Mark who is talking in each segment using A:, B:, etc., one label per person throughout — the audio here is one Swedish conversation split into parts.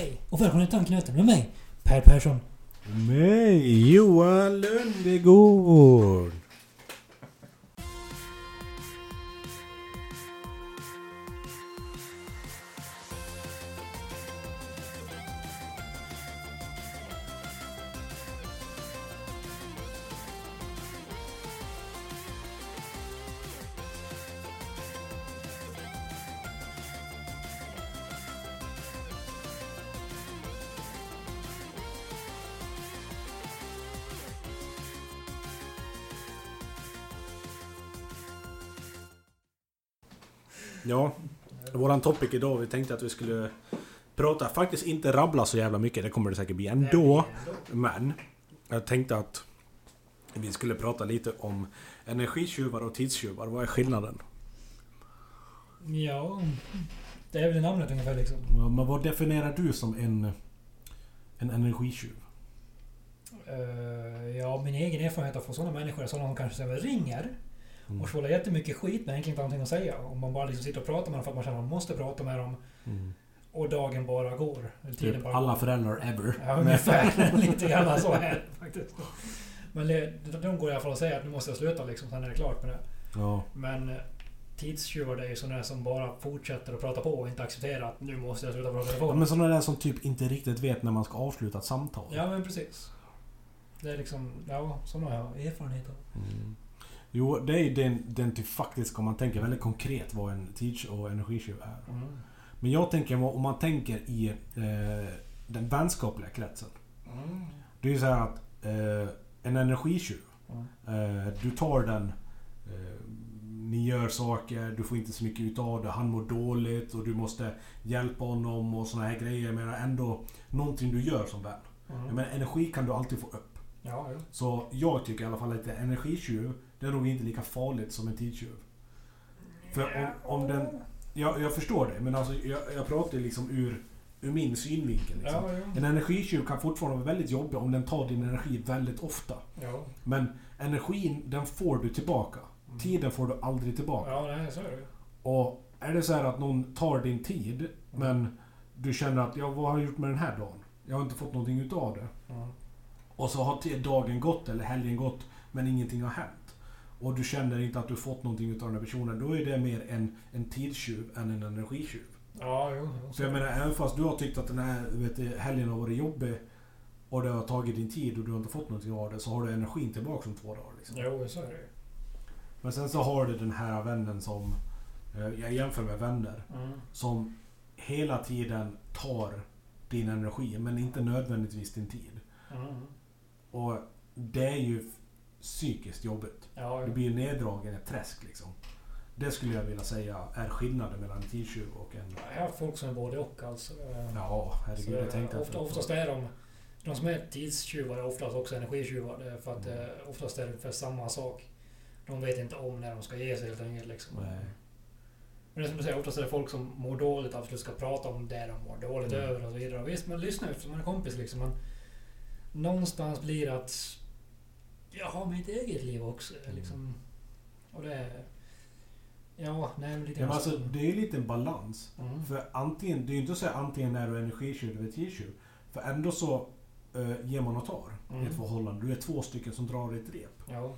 A: Hej och välkommen till Tanknöten med mig, Per Persson.
B: Och mig, Johan Lundegård. Topic idag, vi tänkte att vi skulle prata, faktiskt inte rabbla så jävla mycket, det kommer det säkert bli ändå. Men jag tänkte att vi skulle prata lite om energitjuvar och tidstjuvar. Vad är skillnaden?
A: Ja, det är väl namnet ungefär liksom.
B: Ja, Men vad definierar du som en, en energitjuv?
A: Eh, ja, min egen erfarenhet av sådana människor är sådana som kanske ringer
B: Mm.
A: och svålar jättemycket skit men egentligen inte har någonting att säga. Om man bara liksom sitter och pratar med dem för att man känner att man måste prata med dem
B: Mm.
A: och dagen bara går. Tiden
B: Typ
A: bara
B: alla föräldrar ever.
A: Ja, ungefär. Lite grann så är det faktiskt. Men det, de går i alla fall att säga att nu måste jag sluta liksom, sen är det klart med det.
B: Ja.
A: Men eh, tidstjuvar det är ju sådana som bara fortsätter att prata på och inte accepterar att nu måste jag sluta prata i
B: Ja,
A: telefon.
B: Men sådana där som typ inte riktigt vet när man ska avsluta ett samtal.
A: Ja men precis. Det är liksom, ja sådana har jag erfarenhet av.
B: Mm. Jo, det är ju den, den typ faktiskt, om man tänker väldigt konkret, vad en tids och energitjuv är.
A: Mm.
B: Men jag tänker, om man tänker i eh, den vänskapliga kretsen.
A: Mm.
B: Det är ju så här att eh, en energitjuv,
A: Mm.
B: eh, du tar den, eh, ni gör saker, du får inte så mycket utav det, han mår dåligt och du måste hjälpa honom och såna här grejer. Men ändå någonting du gör som vän.
A: Mm.
B: Men energi kan du alltid få upp.
A: Ja, ja.
B: Så jag tycker i alla fall att en energitjuv, det är nog inte lika farligt som en tidstjuv. För om, om den... Ja, jag förstår det, men alltså jag, jag pratar liksom ur, ur min synvinkel. Liksom.
A: Ja, ja.
B: En energitjuv kan fortfarande vara väldigt jobbig om den tar din energi väldigt ofta.
A: Ja.
B: Men energin, den får du tillbaka.
A: Mm.
B: Tiden får du aldrig tillbaka.
A: Ja, nej, så är det.
B: Och är det så här att någon tar din tid, men du känner att ja, vad har jag gjort med den här dagen? Jag har inte fått någonting utav det.
A: Mm.
B: Och så har dagen gått eller helgen gått men ingenting har hänt. Och du känner inte att du fått någonting utav den här personen. Då är det mer en, en tidstjuv än en energitjuv.
A: Ja, jo. jo.
B: Så jag menar, även fast du har tyckt att den här vet, du, helgen har varit jobbig och det har tagit din tid och du har inte fått någonting av det så har du energin tillbaka om två dagar. Liksom.
A: Jo, så är det.
B: Men sen så har du den här vännen som, eh, jag jämför med vänner,
A: Mm.
B: som hela tiden tar din energi men inte nödvändigtvis din tid.
A: Mm.
B: Och det är ju psykiskt jobbigt.
A: Ja,
B: Du
A: jo.
B: blir neddragen i ett träsk liksom. Det skulle jag vilja säga är skillnaden mellan en tidstjuv och en...
A: Jag har haft folk som är både och alltså.
B: Ja, herregud.
A: Så,
B: Jag tänkte
A: ofta,
B: att-
A: oftast är de... De som är tidstjuvar är oftast också energitjuvar. Det För att eh, oftast är det för samma sak. De vet inte om när de ska ge sig helt enkelt. Liksom.
B: Nej.
A: Men det är som du säger, oftast är det folk som mår dåligt absolut ska prata om det de mår dåligt
B: Mm.
A: över och så vidare. Och visst, man lyssnar ju eftersom man är kompis liksom. Men någonstans blir det att jag har mitt eget liv också.
B: Mm.
A: Liksom. Och det är... Ja, nej lite
B: Ja, men alltså,
A: så.
B: det är lite en balans.
A: Mm.
B: För antingen, det är ju inte så att antingen är du energitjuv eller tidstjuv. För ändå så eh, ger man och tar i
A: Mm.
B: ett förhållande. Du är två stycken som drar i ett rep.
A: Ja.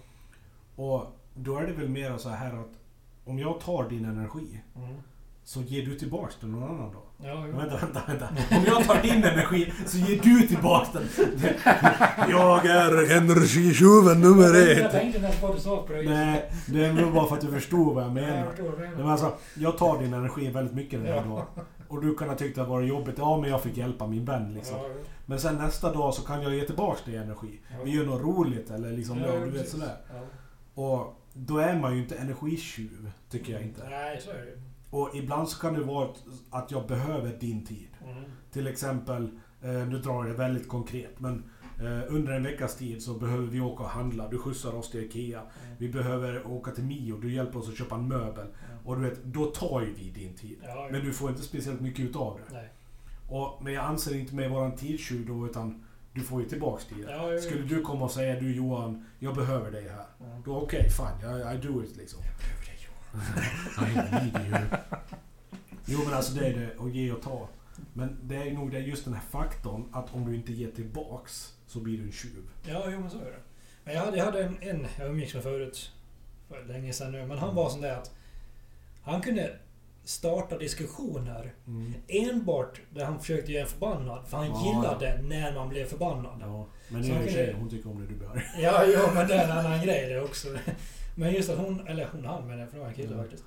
B: Och då är det väl mer så här att om jag tar din energi
A: Mm.
B: Så ger du tillbaks den någon annan dag.
A: Ja, jo.
B: Vänta, vänta, vänta. Om jag tar din energi så ger du tillbaks den. Jag är energitjuven nummer
A: Jag
B: ett.
A: tänkte nästan på att du sa på det.
B: Nej, det är nog bara för att du förstod vad jag
A: Ja, jag
B: menar. Men alltså, jag tar din energi väldigt mycket den här
A: Ja.
B: dagen. Och du kan ha tyckt att det var jobbigt. Ja, men jag fick hjälpa min vän liksom.
A: Ja.
B: Men sen nästa dag så kan jag ge tillbaks dig energi.
A: Ja.
B: Vi gör något roligt eller liksom, ja, du vet sådär.
A: Ja.
B: Och då är man ju inte energitjuv, tycker jag inte.
A: Nej, så är det.
B: Och ibland så kan det vara att jag behöver din tid.
A: Mm.
B: Till exempel, eh, nu drar jag det väldigt konkret, men eh, under en veckas tid så behöver vi åka och handla. Du skjutsar oss till IKEA.
A: Mm.
B: Vi behöver åka till Mio. Du hjälper oss att köpa en möbel.
A: Ja.
B: Och du vet, då tar ju vi din tid.
A: Ja,
B: Men du får inte speciellt mycket utav det.
A: Nej.
B: Och, men jag anser inte mig vara en tidstjuv då, utan du får ju tillbaks tiden.
A: Ja.
B: Skulle du komma och säga du Johan, jag behöver dig här.
A: Ja.
B: Då okej, fine, I, I do it liksom. I need you. Jo men alltså det är det, att ge och ta. Men det är nog det just den här faktorn att om du inte ger tillbaks så blir du en tjuv.
A: Ja, jo men så är det. Men jag hade, jag hade en, en jag umgicks med förut, för länge sedan nu, men han var sån där att han kunde starta diskussioner
B: Mm.
A: enbart där han försökte göra en förbannad. För han
B: Ja.
A: gillade när man blev förbannad.
B: Ja, men nu är det tjejen, hon tycker om när du arg.
A: Ja, jo, men det är en annan grej det också. Men just att hon, eller hon han menar jag, för det var en kille
B: Mm.
A: faktiskt.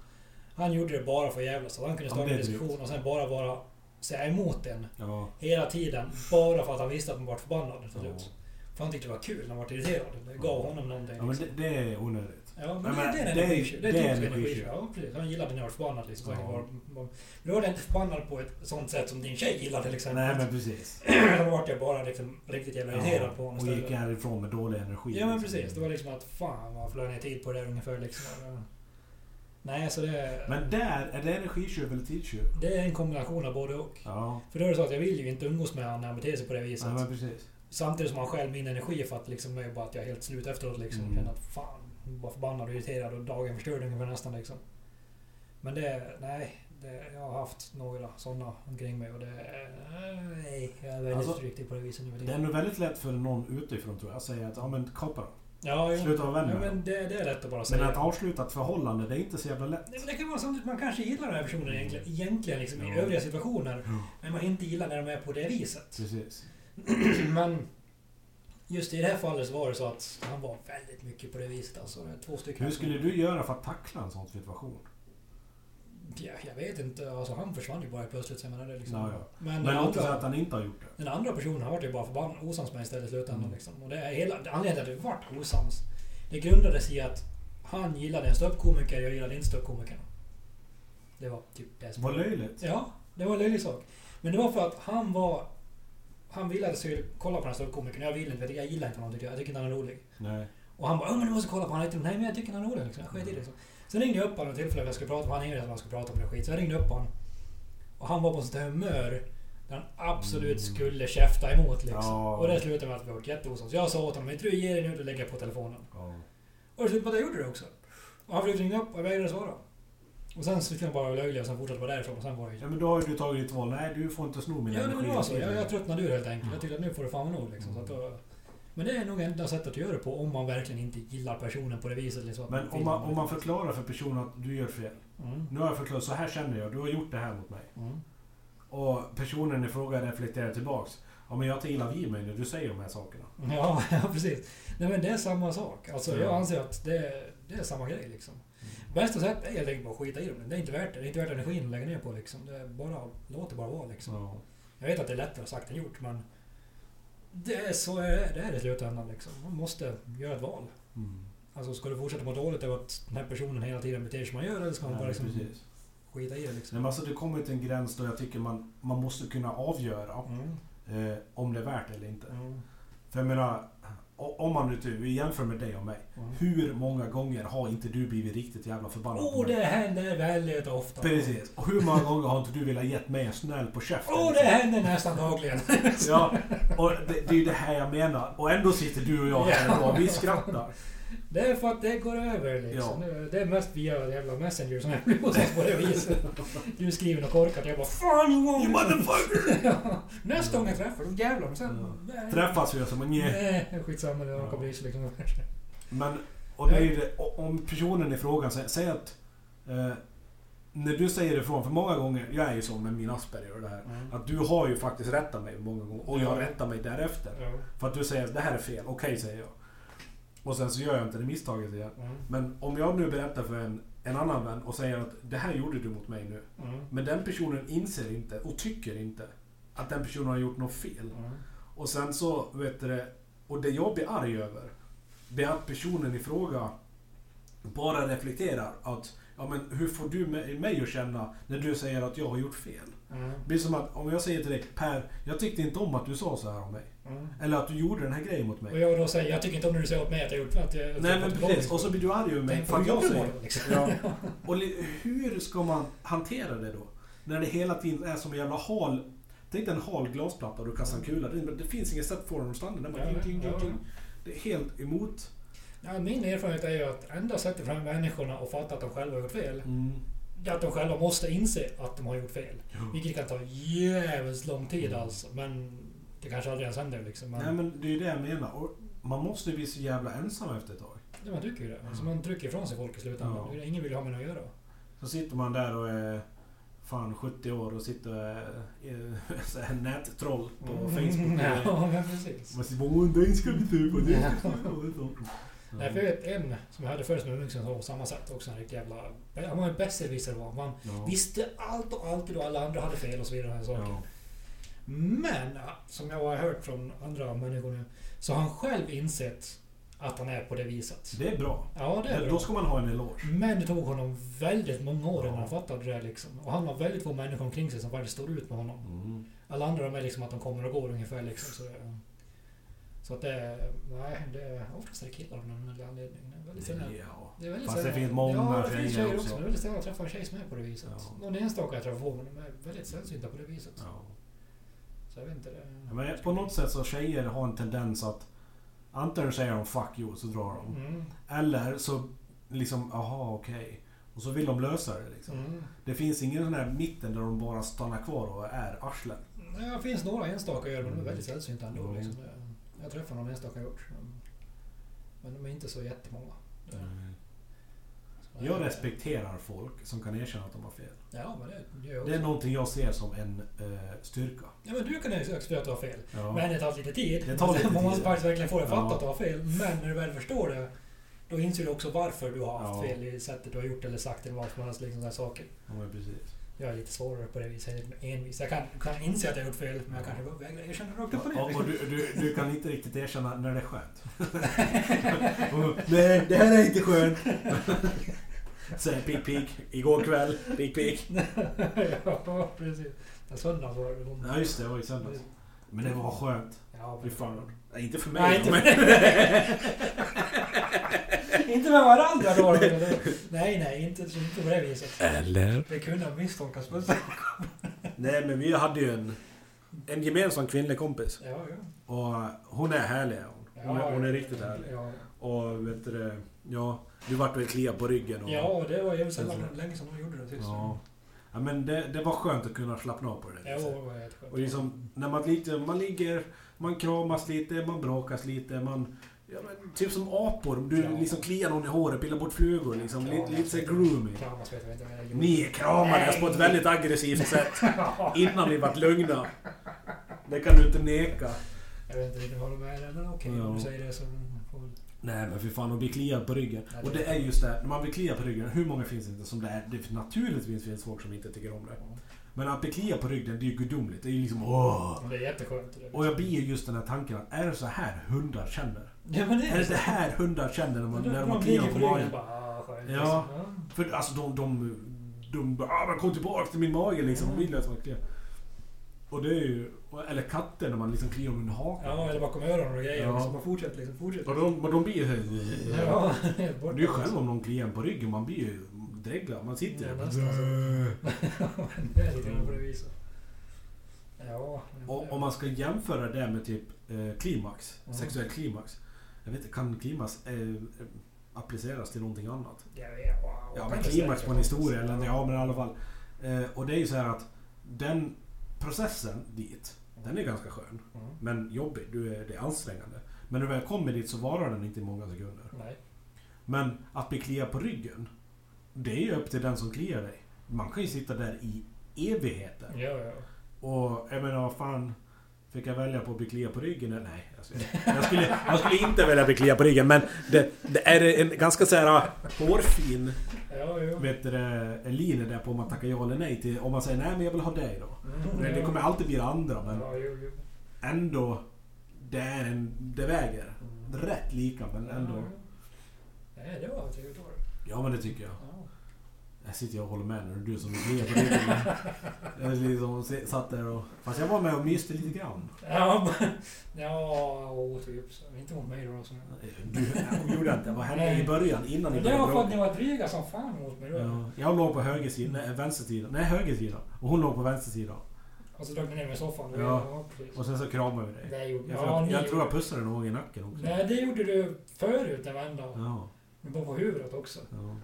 A: Han gjorde det bara för att jävlas. Så han kunde
B: Ja,
A: starta en diskussion och sen bara vara säga emot en
B: Ja.
A: hela tiden. Bara för att han visste att man var förbannad till
B: Ja.
A: slut. För han tyckte det var kul, han var irriterad. Det gav
B: Ja.
A: honom någonting.
B: ja, men
A: liksom.
B: det, det är onödigt.
A: Ja, men, det,
B: men
A: det är en energitjuv. Det är typisk
B: energitjuv.
A: Ja, precis. Han gillade när jag var förbannad liksom.
B: Ja.
A: var, var, då var det inte förbannad på ett sånt sätt som din tjej gillar till exempel.
B: Nej men precis.
A: då vart jag bara liksom riktigt jävla irriterad på honom
B: och gick härifrån med dålig energi.
A: Ja men
B: liksom.
A: precis. Det var liksom att fan vad flög ner tid på det där ungefär liksom. Ja. Nej, så det,
B: Men där, är det energitjuv eller tidstjuv?
A: det är en kombination av både och.
B: Ja,
A: För då är det så att jag vill ju inte umgås med honom när han beter sig på det viset.
B: ja men precis.
A: Samtidigt som han själv min energi för att liksom bara att jag är helt slut efteråt liksom.
B: Mm.
A: Känner att fan, bara förbannad och irriterad och dagen förstörd ungefär nästan liksom. Men det, nej. Det, jag har haft några sådana omkring mig och det, nej. Jag är väldigt
B: Alltså,
A: riktig på det viset nu
B: Det är nog väldigt lätt för någon utifrån tror jag att säga att ja men kapa.
A: Ja, jo.
B: Sluta vara vän
A: ja,
B: med
A: men
B: dem.
A: det, det är lätt att bara
B: Men
A: säga.
B: att avsluta ett förhållande, det är inte så jävla lätt.
A: Nej, men det kan vara samtidigt man kanske gillar den här personen egentligen, egentligen liksom, i
B: Ja.
A: övriga situationer.
B: Ja.
A: Men man inte gillar när de är på det viset.
B: Precis.
A: Men just i det här fallet så var det så att han var väldigt mycket på det viset. Alltså, två stycken.
B: Hur skulle du göra för att tackla en sån situation?
A: Ja, jag vet inte. Alltså, han försvann ju bara plötsligt. Så jag menar, det liksom.
B: Ja, ja.
A: Men,
B: låt oss säga
A: andra,
B: att han inte har gjort det.
A: den andra personen har varit ju bara förbannad osams med istället i slutändan.
B: Mm.
A: Liksom. Och det är hela, anledningen till att vi vart osams, det grundades i att han gillade en ståuppkomiker, jag gillade inte ståuppkomikern. Det var typ det som
B: Vad löjligt.
A: Ja, det var en löjlig sak. Men det var för att han var... Han ville att jag skulle kolla på den här ståuppkomikern. Jag ville inte, jag gillar inte honom tycker jag. Jag tycker inte han är rolig.
B: Nej.
A: Och han bara "Ja, men du måste kolla på honom. Jag Nej men jag tycker han är rolig liksom. Jag sket i det liksom. Sen ringde jag upp honom tillfälle för jag skulle prata med. Han ringde att han skulle prata om det skit. Så jag ringde upp honom. Och han var på sånt här humör. Där han absolut
B: Mm.
A: skulle käfta emot liksom.
B: Ja.
A: Och det slutade med att vi var jätteosams. Jag sa åt honom, inte du ger dig nu, du lägger på telefonen.
B: Ja.
A: Och det slutade med att jag gjorde det också. Och han försökte ringa upp och jag vägrade svara. Och sen slutade han bara vara löjlig och sen fortsatte vara därifrån och sen var det
B: ja men då har ju du tagit ditt val. Nej, du får inte sno min
A: Ja, det
B: energi.
A: var så. Jag, jag tröttnade ur helt enkelt. Jag tyckte att nu får det fan vara nog liksom. Så
B: Mm.
A: att då, men det är nog enda sättet att göra det på om man verkligen inte gillar personen på det viset. Liksom,
B: Men om man, om man förklarar för personen att du gör fel.
A: Mm.
B: Nu har jag förklarat, så här känner jag. Du har gjort det här mot mig.
A: Mm.
B: Och personen i fråga reflekterar tillbaks. Ja men jag tar illa vid mig när du säger de här sakerna.
A: Ja, ja, precis. Nej men det är samma sak. Alltså
B: Ja.
A: jag anser att det, det är samma grej liksom. Bästa sättet är helt enkelt bara att skita i dem. Det är inte värt det. Det är inte värt energin att lägga ner på liksom. Det bara, låt det bara vara liksom.
B: Ja.
A: Jag vet att det är lättare sagt än gjort men det är så är det, det är i slutändan liksom. Man måste göra ett val.
B: Mm.
A: Alltså ska du fortsätta må dåligt över att den här personen hela tiden beter sig som man gör eller ska man bara liksom
B: precis.
A: skita i det liksom?
B: Nej, men alltså, det kommer till en gräns då jag tycker man, man måste kunna avgöra
A: Mm.
B: eh, om det är värt det eller inte.
A: Mm.
B: För jag menar, om man nu typ, jämför med dig och mig.
A: Mm.
B: Hur många gånger har inte du blivit riktigt jävla förbannad
A: Åh,
B: mig?
A: det händer väldigt ofta.
B: Precis. Och hur många gånger har inte du velat gett mig en snäll på käften?
A: Åh, det händer nästan dagligen.
B: Ja, och det, det är ju det här jag menar. Och ändå sitter du och jag här och vi skrattar.
A: Det är för att det går över liksom. Det är mest via jävla Messenger som jag blir hos oss på det viset. Du skriver något korkat jag bara Fan Johan!
B: You motherfucker!
A: Ja, Nästa gång jag träffar dem jävlar. Men sen... nej.
B: Träffas vi och så, men nej.
A: Nej, skitsamma. Det råkar bli så liksom.
B: Men, och det är ju det, om personen i frågan säger, säg att... Eh, när du säger ifrån, för många gånger, jag är ju så med min Asperger och det här.
A: Mm.
B: Att du har ju faktiskt rättat mig många gånger och jag
A: Ja.
B: rättar mig därefter.
A: Ja.
B: För att du säger att det här är fel, okej säger jag. Och sen så gör jag inte det misstaget igen.
A: Mm.
B: Men om jag nu berättar för en, en annan vän och säger att det här gjorde du mot mig nu.
A: Mm.
B: Men den personen inser inte och tycker inte att den personen har gjort något fel.
A: Mm.
B: Och sen så, vet du det, och det jag blir arg över, det är att personen i fråga bara reflekterar att Ja men hur får du mig att känna när du säger att jag har gjort fel?
A: Mm.
B: Det blir som att om jag säger till dig Per, jag tyckte inte om att du sa så här om mig.
A: Mm.
B: Eller att du gjorde den här grejen mot
A: Och
B: mig.
A: jag då säger, jag tycker inte om när du säger åt mig att jag gjort att jag... att
B: Nej men precis, och så blir du arg över mig för att jag säger...
A: liksom.
B: Ja. Och hur ska man hantera det då? När det hela tiden är som en jävla hal... Tänk dig en hal glasplatta och du kastar en kula. Det, det finns inget sätt att få den att stanna. Den bara
A: Ja, ja.
B: kling. Det är helt emot.
A: Ja, min erfarenhet är ju att enda sättet för de här människorna att fatta att de själva har gjort fel,
B: Mm.
A: Att de själva måste inse att de har gjort fel.
B: Ja.
A: Vilket kan ta jävligt lång tid
B: Mm.
A: alltså. Men det kanske aldrig ens händer liksom. Men,
B: Nej men det är ju det jag menar. Och man måste ju bli så jävla ensam efter ett tag.
A: ja, man tycker ju det. Alltså, man trycker ifrån sig folk i slutändan.
B: Ja.
A: Ingen vill ha med det att göra.
B: Så sitter man där och är fan 70 år och sitter och är, är nättroll på Facebook.
A: ja, men precis.
B: Man säger bara den ska vi och
A: Ja.
B: typ."
A: Nej, för jag vet en som jag hade förr som ung som var samma sätt också. En riktig jävla... Han var en besserwisser var. Man
B: Ja.
A: visste allt och alltid och alla andra hade fel och så vidare. och.
B: Ja.
A: Men, som jag har hört från andra människor nu, så har han själv insett att han är på det viset.
B: Det är bra.
A: Ja, det är
B: Då
A: bra.
B: ska man ha en eloge.
A: Men det tog honom väldigt många år innan
B: Ja.
A: han fattade det liksom. Och han har väldigt få människor omkring sig som faktiskt står ut med honom.
B: Mm.
A: Alla andra de är liksom att de kommer och går ungefär liksom. Så, det- så att det... Nej, det är oftast är det killar av någon anledning. Det är väldigt sällan.
B: Ja.
A: Det är väldigt
B: Fast det
A: sällan-
B: finns många
A: ja, det finns
B: tjejer
A: tjejer
B: också.
A: också. Det är väldigt sällan jag träffar en tjej som är på det viset.
B: Ja.
A: Någon enstaka jag träffar men de är väldigt sällsynta på det viset.
B: Ja.
A: Så jag vet inte. Det...
B: Men på något sätt så tjejer har en tendens att antingen säger de 'fuck you' så drar de.
A: Mm.
B: Eller så liksom 'aha okej' Och så vill de lösa det liksom.
A: Mm.
B: Det finns ingen sån här mitten där de bara stannar kvar och är arslen.
A: Ja, det finns några enstaka gör, men de är väldigt sällsynta ändå.
B: Mm.
A: Liksom. Jag- träffar någon enstaka gjort. men- de är inte så jättemånga. Det- så-
B: Jag respekterar folk som kan erkänna att de har fel.
A: Ja, men det gör jag
B: Det är någonting jag ser som en eh, styrka.
A: Ja, men du kan acceptera att du har fel.
B: Ja.
A: Men det tar lite tid.
B: Det tar lite
A: Man måste faktiskt verkligen få att fatta
B: Ja.
A: att du har fel. Men när du väl förstår det, då inser du också varför du har haft
B: Ja.
A: fel i sättet du har gjort eller sagt eller vad som helst. Liksom saker.
B: Ja, men precis.
A: Jag är lite svårare på det viset. Envis. Jag kan, kan inse att jag gjort fel, men jag kanske vägrar erkänna rakt upp på det.
B: Och, och du, du, du kan inte riktigt erkänna när det är skönt. Och, Nej, det här är inte skönt. Säger pik pik. Igår kväll. Pik pik.
A: ja, precis. Ja, söndags var det.
B: Ja just det, det var i söndags. Men det var skönt.
A: Ja,
B: Fy fan. Inte för mig.
A: Nej, inte,
B: men...
A: inte med varandra då. Nej, nej, inte, inte på det viset.
B: Eller?
A: Det kunde ha misstolkats på
B: Nej men vi hade ju en, en gemensam kvinnlig kompis.
A: Ja, ja.
B: Och hon är härlig. Hon, hon, är, hon är riktigt härlig.
A: Ja,
B: Och vet du det, ja, du vart väl kliad på ryggen och...
A: ja det var jävligt sällan länge sedan de gjorde det sist.
B: Ja. ja men det, det var skönt att kunna slappna av på det
A: Ja, det var jätteskönt.
B: Och liksom, när man, lite, man ligger, man kramas lite, man bråkas lite, man... Ja, men, typ som apor, du
A: Ja.
B: liksom kliar någon i håret, pillar bort flugor liksom. Lite, lite såhär grooming.
A: Kramas vet jag inte om jag.
B: Ni kramades på ett väldigt aggressivt sätt innan vi vart lugna. Det kan du inte neka.
A: Jag vet inte riktigt vad de är men okej
B: Ja.
A: om du säger det så får.
B: Nej men för fan, att bli kliad på ryggen.
A: Nej,
B: Och
A: det-
B: är just det, när man blir kliad på ryggen, hur många finns det inte som det är? Det naturligtvis finns folk som inte tycker om det. Men att bli kliad på ryggen, det är ju gudomligt. Det är ju liksom åh.
A: Det är jätteskönt.
B: Och jag blir ju just den här tanken att är det så här hundar känner?
A: Ja men det
B: Är det det här hundar känner när man,
A: De-
B: när
A: de
B: man
A: ligger
B: kliar på magen?
A: bara, ah,
B: Ja. För alltså de, de, de bara ah, men kom tillbaka till min mage liksom.
A: Mm.
B: Vill jag att man kliar. Och det är ju, eller katter när man liksom kliar under hakan.
A: Ja, eller bakom öronen och grejer.
B: Ja.
A: Liksom. Man fortsätter liksom. Fortsätter.
B: Och de, och de blir ju
A: Ja, borta.
B: Det är ju själv om någon kliar en på ryggen, man blir ju dreglad. Man sitter
A: Ja,
B: där
A: nästan
B: bara...
A: Det är lite på det viset. Ja. men-
B: Och om man ska jämföra det med typ eh, klimax,
A: Mm.
B: sexuell klimax. Jag vet inte, kan klimax eh, appliceras till någonting annat?
A: Ja, ja.
B: Ja men klimax på en historia eller ja men i alla fall. Eh, och det är ju så här att den processen dit, den är ganska skön.
A: Mm.
B: Men jobbig, du är, det är ansträngande. Men när du väl kommer dit så varar den inte i många sekunder.
A: Nej.
B: Men att bli kliad på ryggen, det är ju upp till den som kliar dig. Man kan ju sitta där i evigheter.
A: Ja, ja.
B: Och jag menar, vad fan. Fick jag välja på att bli kliad på ryggen? eller? Nej. Skulle, jag skulle, jag skulle inte välja att bli kliad på ryggen men det, det är en ganska så här hårfin
A: Ja, ja.
B: vet du, det, linje där på om man tackar ja eller nej till... Om man säger nej men jag vill ha dig då.
A: Mm,
B: det
A: ja.
B: kommer alltid bli det andra men
A: Ja,
B: ändå... Det är en... Det väger.
A: Mm.
B: Rätt lika men ändå...
A: Nej, det var trevligt var det.
B: Ja men det tycker jag.
A: Ja.
B: Jag sitter och håller med när du som är kliad på. Jag liksom satt där och... Fast jag var med och myste lite grann.
A: Ja, men... Ja, typ. Inte mot mig då. Så.
B: Du, jag gjorde inte. Vad hände i början innan ni
A: det var för att ni var dryga som fan mot mig då.
B: Ja, jag låg på höger sida, nej vänster sida. Nej höger sida. Och hon låg på vänster sida.
A: Och så drog ni ner mig i soffan.
B: Ja.
A: precis.
B: Och sen så kramade vi dig.
A: Det gjorde
B: Jag,
A: ja,
B: jag, jag tror jag pussade någon i nacken också.
A: Nej, det gjorde du förut en vända.
B: Ja,
A: Men bara på huvudet också.
B: ja.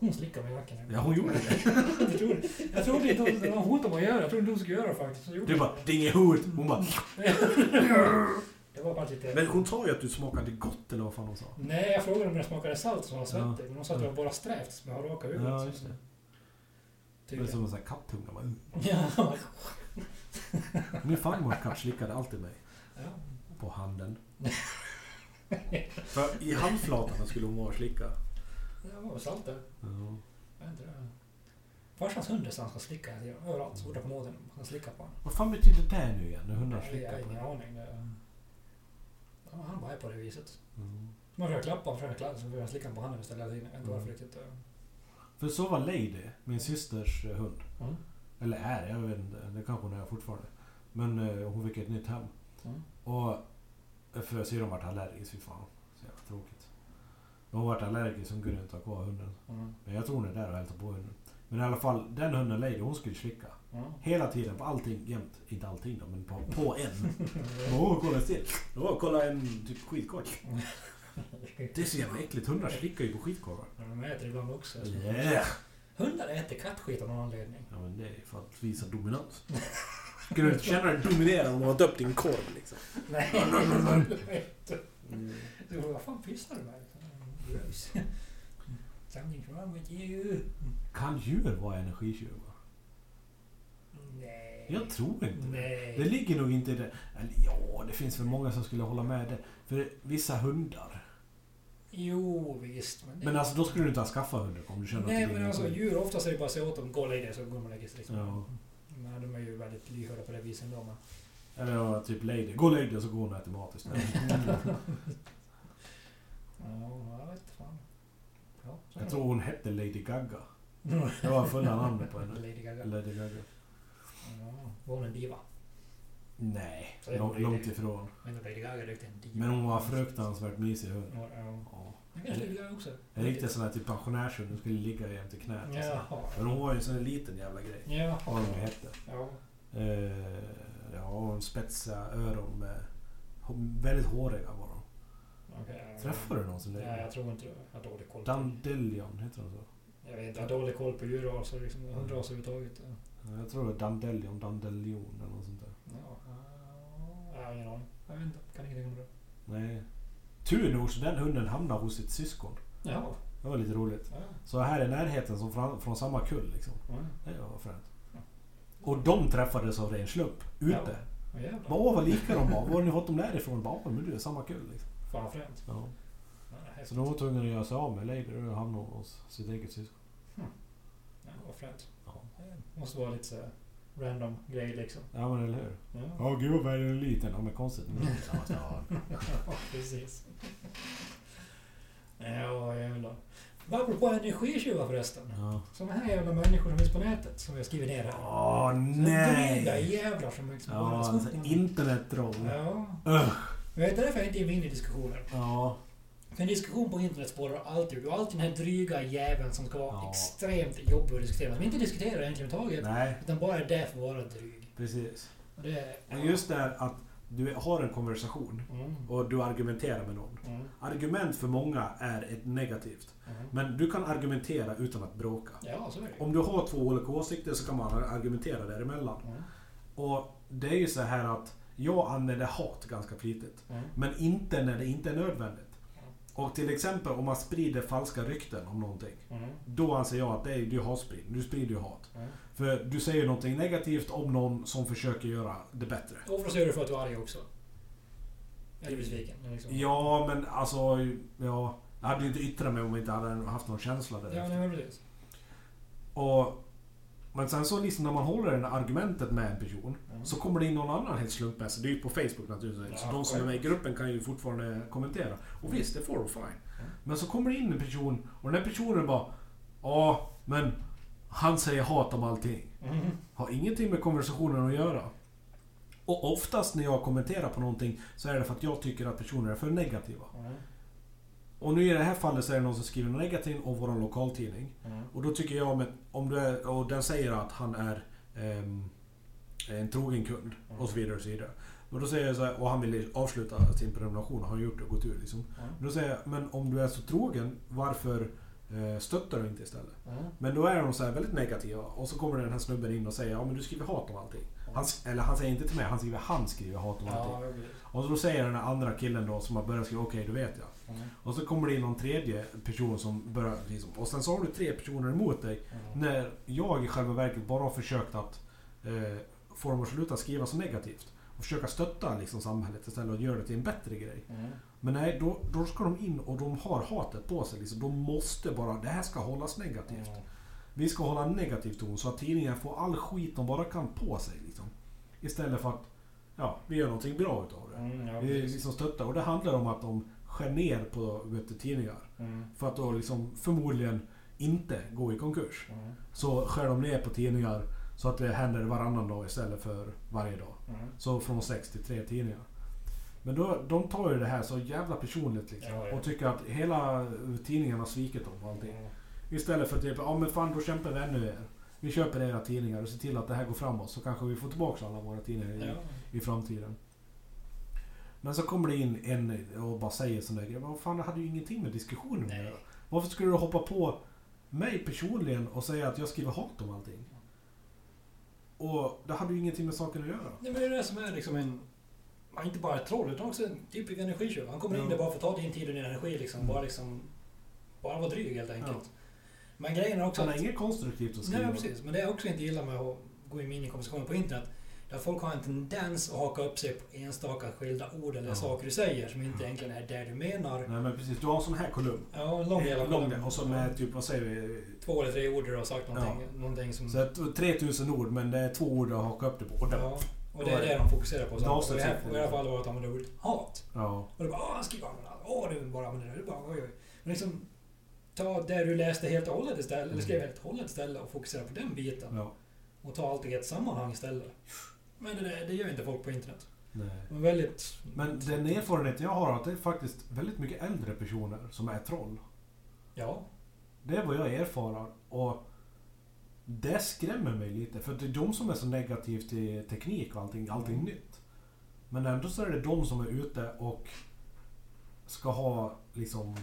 A: Hon slickade mig i nacken.
B: Ja, hon gjorde det.
A: jag trodde, jag trodde inte hon, det var hot om att göra. Jag trodde inte hon skulle göra det faktiskt. Gjorde
B: Du bara, det är inget hot. Hon bara,
A: Det var faktiskt lite...
B: men hon sa ju att du smakade gott eller vad fan hon sa.
A: Nej, jag frågade om det smakade salt som var svettig. Men hon sa att det var bara strävt som jag har raka huvudet.
B: Ja, just det. Det är som en sån här kattunga. bara, mm.
A: Ja.
B: Min farmors katt slickade alltid mig
A: ja.
B: på handen. För i handflatorna skulle hon vara och slicka.
A: Det var väl salt där.
B: Ja.
A: Jag vet inte det. Farsans hund är sån som ska slicka. Överallt. Så fort jag kommer åt den. Han slickar på honom.
B: Vad fan betyder det nu igen? När hundar
A: Jag
B: slickar
A: har
B: på
A: ingen
B: en?
A: aning. Det- Ja, han bara är på det viset.
B: Mm.
A: Man försöker klappa honom, försöker klappa så försöker jag slicka på handen istället hela tiden. Jag vet inte varför riktigt. eh.
B: För så var Lady, min systers eh, hund.
A: Mm.
B: Eller är, jag vet inte. Det kanske hon är fortfarande. Men eh, hon fick ett nytt hem.
A: Mm.
B: Och eh, för syrran vart allergisk, fy fan. Hon vart allergisk, så hon kunde inte ha kvar hunden.
A: Mm.
B: Men jag tror hon är där och hälsar på hunden. Men i alla fall, den hunden Lady, hon skulle slicka.
A: Mm.
B: Hela tiden, på allting, jämt. Inte allting då, men på, på en. Åh, kolla still. Åh, kolla en typ skitkorv. Det är så jävla äckligt. Hundar slickar ju på skitkorvar.
A: Ja, De äter ibland också.
B: Yeah.
A: Hundar äter kattskit av någon anledning.
B: Ja, men det är för att visa dominans. Skulle du inte känna dig dominerad om du har döpt din korv liksom?
A: Nej,
B: Mm.
A: du, vad fan pysslar du med? Gross. Something's wrong with you.
B: Kan djur vara energitjuvar?
A: Nej.
B: Jag tror inte det.
A: Nej.
B: Det ligger nog inte i det. Eller ja, det finns väl många som skulle hålla med det. För vissa hundar.
A: Jo, visst. Men, det-
B: Men alltså då skulle du inte ha skaffat hundar om du känner
A: Nej,
B: det
A: men alltså djur oftast är det bara att säga åt dem gå och lägg dig så går de och lägger sig. Liksom.
B: Ja.
A: Men de är ju väldigt lyhörda på det viset ändå. Men...
B: Eller typ Lady. Gå och lägg dig så går hon och äter mat istället.
A: Ja, jag vet fan. Ja,
B: tror hon hette Lady Gaga. Det var fulla namnet på henne.
A: Lady Gaga.
B: Lady Gaga.
A: Ja, var hon en diva?
B: Nej, långt, långt ifrån.
A: Men Lady Gaga riktigt en diva.
B: Men hon var fruktansvärt mysig hund.
A: Ja, ja. Vet Lady Gaga också.
B: En riktig sån här typ pensionärshund. Hon skulle ligga jämte knät. och så.
A: Jaha.
B: Men hon var ju en sån liten jävla grej.
A: Jaha.
B: Vad hon hette.
A: Ja.
B: Eh, ja, hon spetsiga öron med... Väldigt håriga var de.
A: okej.
B: Träffade du någon som
A: Ja,
B: det?
A: jag tror inte det. Jag har dålig koll. på-
B: Dandelion, heter de så?
A: Jag vet inte, jag har dålig koll på djurraser, liksom, hundraser överhuvudtaget.
B: Ja, Jag tror det var Dandelion, Dandelion eller något sånt där.
A: Ja, ja, jag har ingen aning. Jag vet inte, kan ingenting om det.
B: Nej. Tur nog så den hunden hamnade hos sitt syskon.
A: Ja.
B: Det var lite roligt.
A: Ja.
B: Så här i närheten som från, från samma kull liksom.
A: Ja.
B: Det var fränt. Och de träffades av ren slump. Ute.
A: Ja,
B: vad lika de var. Var har ni fått dem därifrån? Bara, "Ja, men du är samma kull liksom.
A: Fan vad fränt.
B: Ja. Så de var tvungna att göra sig av med Lady och hamna hos sitt eget syskon.
A: Ja, vad fränt.
B: Ja.
A: Det måste vara lite så random grej liksom.
B: ja men eller hur?
A: Ja,
B: Ja gud vad är liten. Ja men konstigt. Men det är samma stad.
A: ja precis. Ja, jävlar. Apropå energitjuvar förresten.
B: Ja.
A: Såna här jävla människor som finns på nätet som vi har skrivit ner här.
B: Åh
A: Dryga
B: nej!
A: jävlar som liksom bara
B: Ja,
A: snott
B: alltså, internettroll.
A: Ja.
B: Ugh.
A: Vet du därför jag inte är inne i diskussioner?
B: Ja.
A: För en diskussion på internet spårar alltid Du har alltid den här dryga jäveln som ska vara
B: Ja.
A: extremt jobbig att diskutera. Som inte diskuterar egentligen överhuvudtaget.
B: Nej,
A: Utan bara är där för att vara dryg.
B: precis.
A: Och det är...
B: Men just det här att du har en konversation
A: Mm.
B: och du argumenterar med någon.
A: Mm.
B: Argument för många är ett negativt.
A: Mm.
B: Men du kan argumentera utan att bråka.
A: Ja, så är det.
B: Om du har två olika åsikter så kan man argumentera däremellan.
A: Mm.
B: Och det är ju så här att jag använder hat ganska flitigt.
A: Mm.
B: Men inte när det inte är nödvändigt.
A: Mm.
B: Och till exempel om man sprider falska rykten om någonting.
A: Mm.
B: Då anser jag att det är ju hatspridning. Du sprider ju hat.
A: Mm.
B: För du säger någonting negativt om någon som försöker göra det bättre.
A: Oftast gör du för att du är arg också. Eller besviken. Liksom.
B: Ja, men alltså... Ja, jag hade ju inte yttrat mig om jag inte hade haft någon känsla
A: Ja,
B: där.
A: nej, men precis.
B: Och, men sen så liksom när man håller det argumentet med en person
A: Mm.
B: så kommer det in någon annan helt slumpmässigt. Det är ju på Facebook naturligtvis. så
A: Ja,
B: de som är med i gruppen kan ju fortfarande kommentera. Och visst, det får de fine.
A: Mm.
B: Men så kommer det in en person och den här personen bara Ja, men han säger hat om allting.
A: Mm.
B: Har ingenting med konversationen att göra. Och oftast när jag kommenterar på någonting så är det för att jag tycker att personer är för negativa.
A: Mm.
B: Och nu i det här fallet så är det någon som skriver negativt om vår lokaltidning.
A: Mm.
B: Och då tycker jag, men om du är, och den säger att han är ehm, en trogen kund och så vidare och så vidare. Och då säger jag så här, och han vill avsluta sin prenumeration, har gjort det och gått ur liksom.
A: Mm.
B: Då säger jag, men om du är så trogen, varför Eh, stöttar du inte istället?
A: Mm.
B: Men då är de så här väldigt negativa och så kommer den här snubben in och säger ja men du skriver hat om allting. Han, eller han säger inte till mig, han skriver han skriver hat om allting.
A: Ja.
B: Och då säger den här andra killen då som har börjat skriva okej då vet jag.
A: Mm.
B: Och så kommer det in någon tredje person som börjar liksom, Och sen så har du tre personer emot dig.
A: Mm.
B: När jag i själva verket bara har försökt att eh, få dem att sluta skriva så negativt. Och försöka stötta liksom, samhället istället och göra det till en bättre grej.
A: Mm.
B: Men nej, då, då ska de in och de har hatet på sig. Liksom. De måste bara, det här ska hållas negativt.
A: Mm.
B: Vi ska hålla en negativ ton så att tidningen får all skit de bara kan på sig. Liksom. Istället för att ja, vi gör någonting bra utav det.
A: Mm, ja,
B: Vi liksom stöttar. Och det handlar om att de skär ner på vet du, tidningar.
A: Mm.
B: För att då liksom förmodligen inte gå i konkurs.
A: Mm.
B: Så skär de ner på tidningar så att det händer varannan dag istället för varje dag.
A: Mm.
B: Så från sex till tre tidningar. Men då, de tar ju det här så jävla personligt liksom.
A: Ja, ja.
B: Och tycker att hela tidningen har svikit dem och allting.
A: Mm.
B: Istället för att typ, ja men fan då kämpar vi ännu mer. Vi köper era tidningar och ser till att det här går framåt så kanske vi får tillbaka alla våra tidningar i, i framtiden. Men så kommer det in en och bara säger sådana grejer. Vad fan det hade ju ingenting med diskussionen att
A: Nej.
B: göra. Varför skulle du hoppa på mig personligen och säga att jag skriver hat om allting? Och det hade ju ingenting med saken att göra.
A: Nej, men det är det som är liksom en... ja, Inte bara ett troll utan också en typisk energitjuv. Han kommer in
B: Ja.
A: där bara för att ta din tid och din energi liksom.
B: Mm.
A: Bara liksom... Bara vara dryg helt enkelt. Men grejen är också
B: Han har
A: att...
B: inget konstruktivt att
A: Nej,
B: skriva.
A: men precis. Men det jag också inte gillar med att gå in i konversationer på internet. Är att folk har en tendens att haka upp sig på enstaka skilda ord eller
B: Ja.
A: saker du säger som inte egentligen är det du menar.
B: Nej men precis, du har en sån här kolumn.
A: Ja, en lång jävla kolumn.
B: och så med typ, vad säger vi?
A: Två eller tre ord där du har sagt någonting, någonting som...
B: Så att, 3000 ord men det är två ord att haka upp det på. Och
A: ja, och det är det de fokuserar på. Så, och i det här- fallet var att använda ordet hat.
B: Ja.
A: Och du bara åh, han skriver använda Åh, du bara använder det. Du bara oj, oj. Men liksom, ta det du läste helt och hållet istället, eller
B: Mm.
A: skrev helt och hållet istället och fokusera på den biten.
B: ja.
A: Och ta allt i ett sammanhang istället. Men det, det gör inte folk på internet.
B: Nej.
A: Är väldigt...
B: Men den erfarenheten jag har är att det är faktiskt väldigt mycket äldre personer som är troll.
A: Ja.
B: Det är vad jag erfarar. Och det skrämmer mig lite. För det är de som är så negativt till teknik och allting, allting
A: Mm.
B: nytt. Men ändå så är det de som är ute och ska ha liksom...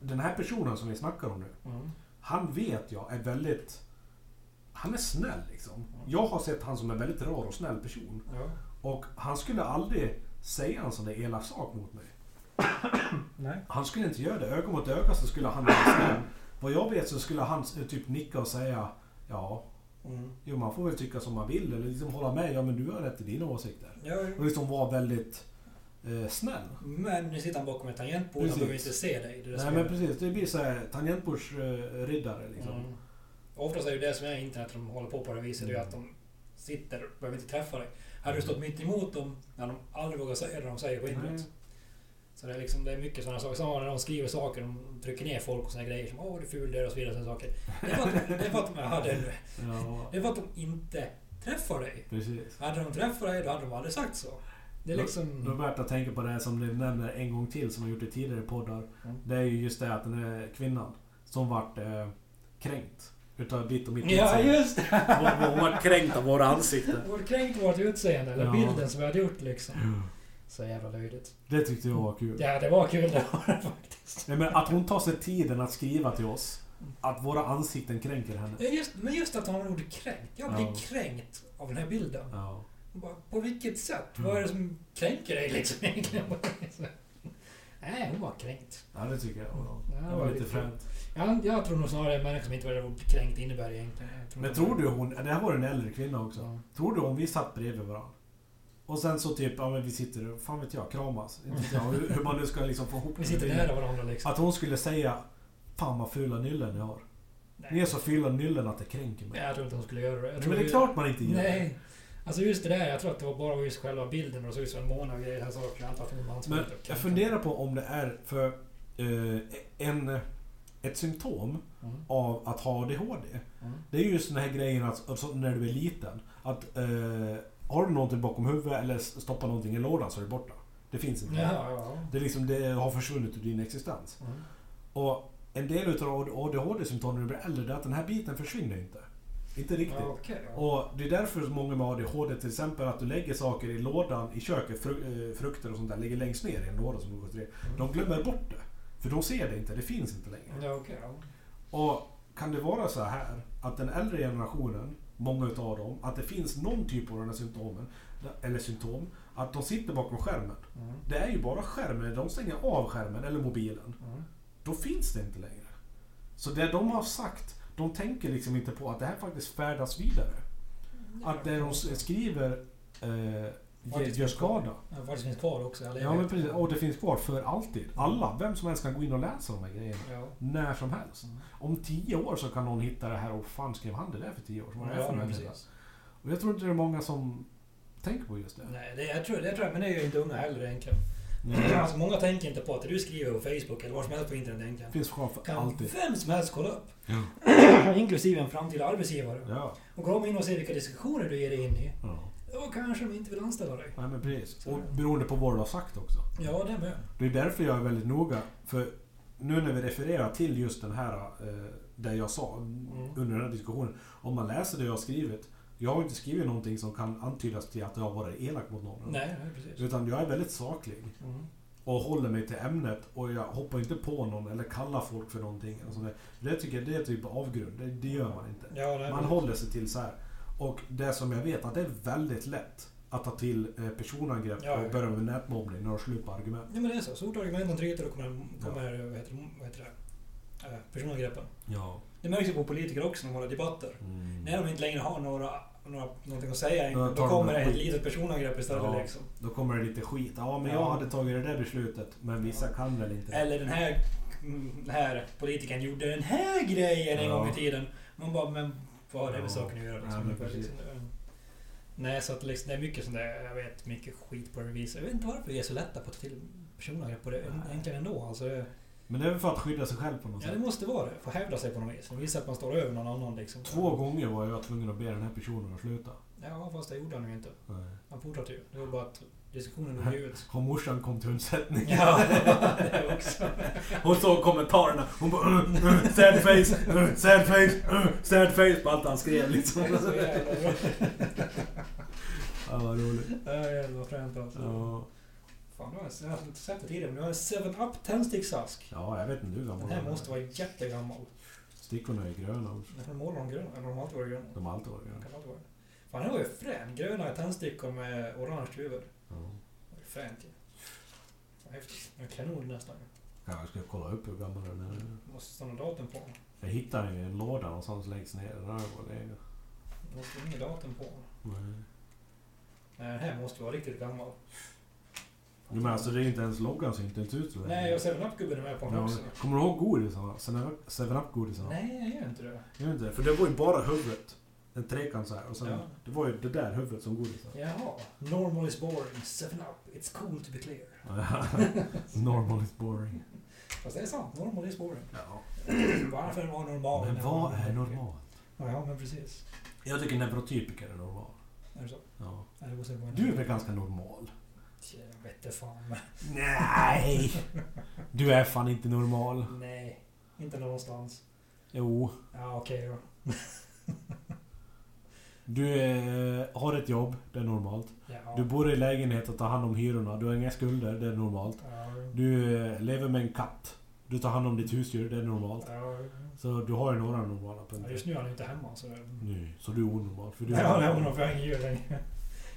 B: Den här personen som vi snackar om nu.
A: Mm.
B: Han vet jag är väldigt... Han är snäll liksom. Jag har sett han som en väldigt rar och snäll person.
A: Ja.
B: Och han skulle aldrig säga en sån där elak sak mot mig.
A: Nej.
B: Han skulle inte göra det. Öga mot öga så skulle han vara snäll. Vad jag vet så skulle han eh, typ nicka och säga Ja,
A: Mm.
B: jo man får väl tycka som man vill. Eller liksom hålla med. Ja men du har rätt i dina åsikter.
A: Ja,
B: Och liksom vara väldigt eh, snäll.
A: men nu sitter han bakom ett tangentbord, han
B: Precis.
A: behöver inte se dig.
B: Nej men precis. Det blir såhär tangentbordsriddare liksom.
A: Mm. Oftast är det det som är internet, de håller på på det viset, det är
B: Mm.
A: att de sitter och behöver inte träffa dig. Hade du stått mitt emot dem, när de aldrig vågar säga det de säger på internet.
B: Nej.
A: Så det är, liksom, det är mycket sådana saker. Samma när de skriver saker, de trycker ner folk och såna grejer som åh du är ful där och så vidare. Saker. Det är för att, det att de, det är,
B: Ja,
A: det för att de inte träffar dig.
B: precis.
A: Hade de träffat dig, då hade de aldrig sagt så. Det är liksom...
B: Roberta tänker på det här som du nämner en gång till som har gjort i tidigare poddar.
A: Mm.
B: Det är ju just det att den här kvinnan som vart eh, kränkt utav ditt och mitt
A: Ja,
B: utseende.
A: just det!
B: Hon, hon vart kränkt av våra ansikten.
A: Vårt kränkt vårt utseende, eller
B: Ja.
A: bilden som vi hade gjort liksom. Så jävla löjligt.
B: Det tyckte jag var kul.
A: Ja, det var kul det var det faktiskt.
B: Nej, men att hon tar sig tiden att skriva till oss att våra ansikten kränker henne.
A: Ja, Just, men just att hon använder ordet kränkt. Jag blir
B: Ja.
A: kränkt av den här bilden.
B: Ja.
A: Bara, på vilket sätt?
B: Mm.
A: Vad är det som kränker dig liksom egentligen? Nej, hon var kränkt.
B: ja, det tycker jag var,
A: Ja,
B: det var
A: var
B: lite
A: lite
B: fränt.
A: Jag, jag tror nog snarare en människa som inte ordet kränkt innebär egentligen. Jag
B: Men tror du hon, det här var en äldre kvinna också.
A: Ja.
B: Tror du om vi satt bredvid varandra? Och sen så typ, ja men vi sitter fan vet jag, kramas. Inte jag, hur, hur man nu ska liksom få ihop
A: Vi sitter
B: det.
A: nära varandra liksom.
B: Att hon skulle säga Fan vad fula nyllen ni har. Ni är så fula nyllen att det kränker mig.
A: Nej, jag tror inte hon skulle göra det.
B: Men
A: tror
B: det är
A: vi-
B: klart man inte gör det.
A: Nej. Alltså just det där, jag tror att det var bara just själva bilden och så ut som en måne och grejer. Jag saker. Jag antar att hon var
B: Men jag funderar på om det är för eh, en, ett symptom
A: Mm.
B: av att ha ADHD.
A: Mm.
B: Det är ju just den här grejen att, alltså, när du är liten. Att eh, har du någonting bakom huvudet eller stoppar någonting i lådan så är det borta. Det finns inte.
A: Ja, ja,
B: Det, är liksom, det har försvunnit ur din existens.
A: ja. Mm.
B: Och en del utav ADHD-symptomen när du blir äldre är att den här biten försvinner inte. Inte riktigt.
A: Ja, okej. ja.
B: Och det är därför många med ADHD till exempel att du lägger saker i lådan i köket, fru, eh, frukter och sånt där, ligger längst ner i en låda som du går till. De glömmer bort det. För de ser det inte, det finns inte längre.
A: Ja, okej. ja.
B: Och kan det vara så här att den äldre generationen, många utav dem, att det finns någon typ av de här symptomen, eller symptom, att de sitter bakom skärmen.
A: Mm.
B: Det är ju bara skärmen, de stänger av skärmen eller mobilen.
A: Mm.
B: Då finns det inte längre. Så det de har sagt, de tänker liksom inte på att det här faktiskt färdas vidare. Att det de skriver eh, ger,
A: Faktiskt
B: gör
A: finns kvar.
B: skada.
A: Ja, faktiskt finns kvar också. Eller
B: Ja men precis, och det finns kvar för alltid. Alla, vem som helst kan gå in och läsa de här grejerna.
A: Ja.
B: När som helst.
A: Mm.
B: Om tio år så kan någon hitta det här och fan skrev han det där för tio år sedan? Vad det
A: Ja, men precis.
B: Och jag tror inte det är många som tänker på just det.
A: Nej, det, jag tror, det tror jag, men det är ju inte unga heller egentligen.
B: Nej.
A: Alltså, många tänker inte på att det du skriver på Facebook eller var som helst på internet
B: Det
A: egentligen.
B: finns kvar för
A: Kan
B: alltid.
A: vem som helst kolla upp.
B: Ja.
A: Inklusive en framtida arbetsgivare.
B: Ja.
A: Och gå in och se vilka diskussioner du ger dig in i.
B: ja.
A: Då kanske de inte vill anställa dig.
B: Nej men precis. Och
A: det.
B: beroende på vad du har sagt också.
A: Ja, det med.
B: Det är därför jag är väldigt noga. För nu när vi refererar till just den här, eh, det jag sa under den här diskussionen. Om man läser det jag har skrivit. Jag har inte skrivit någonting som kan antydas till att jag har varit elak mot någon.
A: Nej, nej precis.
B: Utan jag är väldigt saklig.
A: Mm.
B: Och håller mig till ämnet. Och jag hoppar inte på någon eller kallar folk för någonting. Sånt där. Det tycker jag det är typ avgrund. Det, det gör man inte.
A: Ja,
B: Man håller sig till så här. Och det som jag vet att det är väldigt lätt att ta till eh, personangrepp
A: Ja, ja.
B: och börja med nätmobbning när du har slut på argument.
A: Ja, men det är så. Så fort argumenten tryter då kommer, kommer vad, heter, vad heter det? Eh, personangreppen.
B: Ja.
A: Det märks ju på politiker också när de håller debatter.
B: Mm.
A: När de inte längre har några, några, någonting att säga,
B: Då
A: då
B: de
A: kommer det ett litet personangrepp istället.
B: Ja.
A: Liksom.
B: Då kommer det lite skit. Ja, men
A: Ja.
B: jag hade tagit det där beslutet. Men vissa kan väl inte.
A: Eller den här, mm, den här politikern gjorde den här grejen en
B: Ja.
A: gång i tiden. Man bara, men vad har det med saken att göra? Liksom.
B: Ja,
A: liksom. Nej, så att liksom, det är mycket sånt där, jag vet, mycket skit på det viset. Jag vet inte varför vi är så lätta på att ta till personangrepp på det egentligen ändå. Alltså, det-
B: Men det är väl för att skydda sig själv på något
A: ja, det
B: sätt.
A: måste vara det. Få hävda sig på något vis. Och visa att man står över någon annan liksom.
B: Två gånger var jag tvungen att be den här personen att sluta.
A: Ja, fast det gjorde han ju inte.
B: Nej.
A: Han fortsatte ju. Det var bara att diskussionen dog ut.
B: Och morsan kom till undsättning.
A: Ja, det också.
B: Hon såg kommentarerna. Hon bara uh, uh, sad face, uh, sad face, uh, sad face på allt han skrev liksom.
A: Det är så jävla.
B: Ja, vad roligt.
A: Ja, jävla fränt alltså.
B: Ja.
A: Fan, jag- har inte sett det tidigare, men jag har en 7-Up tändsticksask.
B: ja, jag vet inte hur gammal
A: Den här
B: hon är.
A: måste vara jättegammal.
B: Stickorna är gröna.
A: Den målar de gröna, eller de har alltid varit gröna.
B: De har alltid varit
A: De
B: gröna.
A: Fan, den var ju frän. Gröna tändstickor med orange huvud.
B: Ja.
A: Det var ju fränt ju. Häftigt. En kanon nästan.
B: Ja, jag ska kolla upp hur gammal den är.
A: Måste stanna datum på den.
B: Jag hittade den i en låda någonstans längst ner. Där har jag legat.
A: Måste inget datum på den.
B: Nej.
A: Nej, den här måste vara riktigt gammal.
B: Jo, men alltså det är inte ens loggan ser inte ens ut så.
A: Nej, och 7-Up-gubben är med på den
B: Ja,
A: också.
B: kommer du ihåg godisarna? 7-Up-godisarna?
A: Nej, jag gör inte det.
B: Vet inte, för det var ju bara huvudet. En trekant så här. Och sen,
A: Ja.
B: det var ju det där huvudet som godisar.
A: Jaha. Normal is boring. 7-Up. It's cool to be clear.
B: Normal is boring.
A: Fast det är sant. Normal is boring.
B: Ja.
A: Varför var normal?
B: Men vad är normalt?
A: Ja, men precis.
B: Jag tycker neurotypiker är normal.
A: Är det så?
B: Ja. Du är väl ganska normal?
A: Jag vet inte fan.
B: Nej! Du är fan inte normal.
A: Nej, inte någonstans.
B: Jo.
A: Ja, okej då.
B: Du eh, har ett jobb, det är normalt.
A: Ja.
B: Du bor i lägenhet och tar hand om hyrorna. Du har inga skulder, det är normalt.
A: Ja,
B: Du eh, lever med en katt. Du tar hand om ditt husdjur, det är normalt.
A: ja.
B: Så du har ju några normala
A: Ja,
B: punkter.
A: Just nu är han inte hemma så...
B: Nu, så du är onormal. För du
A: Ja, är onormalt för jag har ingen djur längre.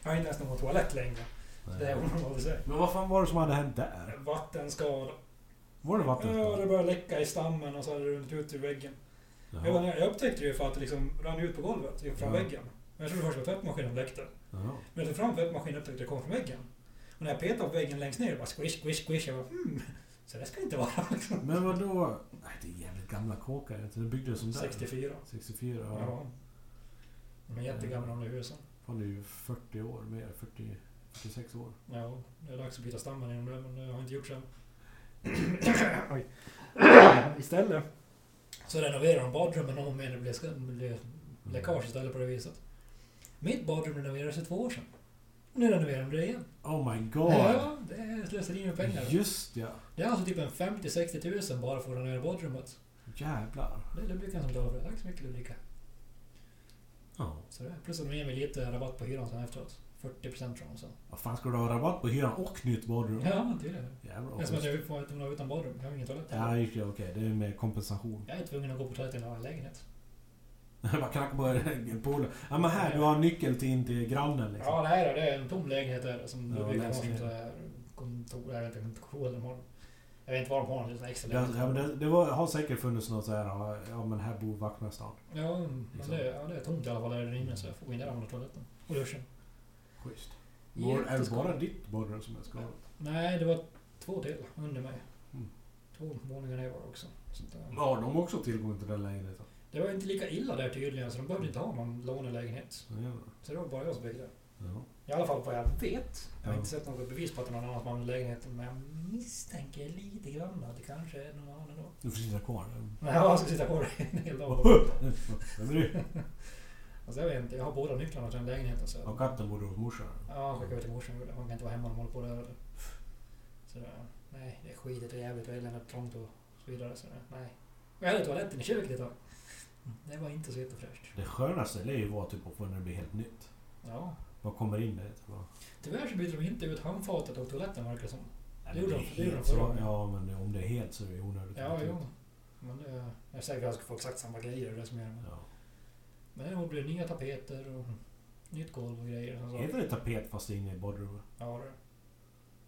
A: Jag har inte ens någon toalett längre.
B: Nej.
A: Det är onormalt i sig.
B: Men vad fan var det som hade hänt där?
A: Vattenskada.
B: Var det
A: Ja,
B: vattenskada?
A: det började läcka i stammen och så hade det runnit ut ur väggen.
B: Jaha.
A: jag upptäckte det ju för att det liksom rann ut på golvet, från
B: Ja.
A: väggen. Men jag trodde först att tvättmaskinen läckte.
B: Ja.
A: Men jag tog fram tvättmaskinen och upptäckte att det kom från väggen. Och när jag petade på väggen längst ner, bara squish, squish, squish. Jag bara, hmm. Så det ska inte vara liksom.
B: Men vad då? Nej, det är jävligt gamla kåkar. Det byggdes som där.
A: 64.
B: 64, ja.
A: Ja. De är jättegamla de där husen.
B: Fan, det är ju 40 år mer. 40, 46 år.
A: Ja, det är dags att byta stammen inom det, men det har jag inte gjort sen. Oj. Istället så renoverar de badrummen om. Det blev, ska- det blev läckage istället på det viset. Mitt badrum renoverades för två år sedan. Nu renoverar de det igen.
B: Oh my god!
A: Ja, det är slöseri med pengar.
B: Just ja!
A: Det är alltså typ en 50-60 tusen bara för att renovera badrummet.
B: Jävlar.
A: Det är Ludvika som betalar för det. Tack så mycket Ludvika.
B: Ja.
A: Så det. Plus att de ger mig lite rabatt på hyran sen efteråt. 40% från dem sen.
B: Vad fan ska du ha rabatt på hyran och nytt badrum?
A: Ja, tydligen.
B: Jävla
A: Det är som att jag inte vara utan badrum. Jag har ingen toalett.
B: Ja, okej, okej. Det är med kompensation.
A: Jag är tvungen att gå på toaletten i en lägenhet.
B: Man knackar på polen. Ja men här, du har nyckel till in till grannen liksom.
A: Ja, det här är, det är en tom lägenhet där som
B: Ja,
A: Ludvig har som
B: lägenhet.
A: så här kontor, jag vet inte, kontor eller har. Jag vet inte vad de har, det en extra lägenhet.
B: ja, men det, det var, har säkert funnits något så här, ja, men här bor vaktmästaren.
A: Ja, men
B: Liksom.
A: det, ja, det är tomt i alla fall där inne så jag får gå in där och använda toaletten. Och duschen.
B: Schysst. Var, är det bara ditt badrum som är skadat?
A: Nej, det var två till under mig.
B: Mm.
A: Två våningar ner var det också. Så eh,
B: Ja, de har också tillgång till den lägenheten.
A: Det var inte lika illa där tydligen, så de behövde inte ha någon lånelägenhet.
B: Ja,
A: Så det var bara jag som det.
B: ja.
A: I alla fall vad jag vet. Jag har
B: Ja.
A: inte sett något bevis på att det är någon annan som har lägenheten, men jag misstänker lite grann att det kanske är någon annan då.
B: Du får sitta kvar.
A: Men jag ska sitta kvar en hel dag.
B: Vem är det?
A: Alltså jag vet inte, jag har båda nycklarna till den lägenheten så...
B: Och katten bor hos morsan.
A: Ja, skickar över till morsan. Hon kan inte vara hemma när de håller på där. Så det, nej, det är skitigt och jävligt och eländigt trångt och så vidare. Så det, nej. Och jag hade toaletten i köket ett tag. Det var inte så jättefräscht.
B: Det skönaste lär ju vara typ att få när det blir helt nytt.
A: Ja.
B: Vad kommer in där? Typ, va?
A: Tyvärr så byter de inte ut handfatet och toaletten verkar det som.
B: Nej,
A: Det gjorde
B: är
A: de- det gjorde
B: helt
A: de förra gången.
B: Ja, men om det är helt så är det onödigt.
A: Ja, jo. Men det, jag är säker på att jag ska få exakt samma grejer. Det är det som är det.
B: Ja.
A: Men det blir nya tapeter och nytt golv och grejer. och.
B: Heter det tapet fast det är inne i badrummet?
A: Ja, det.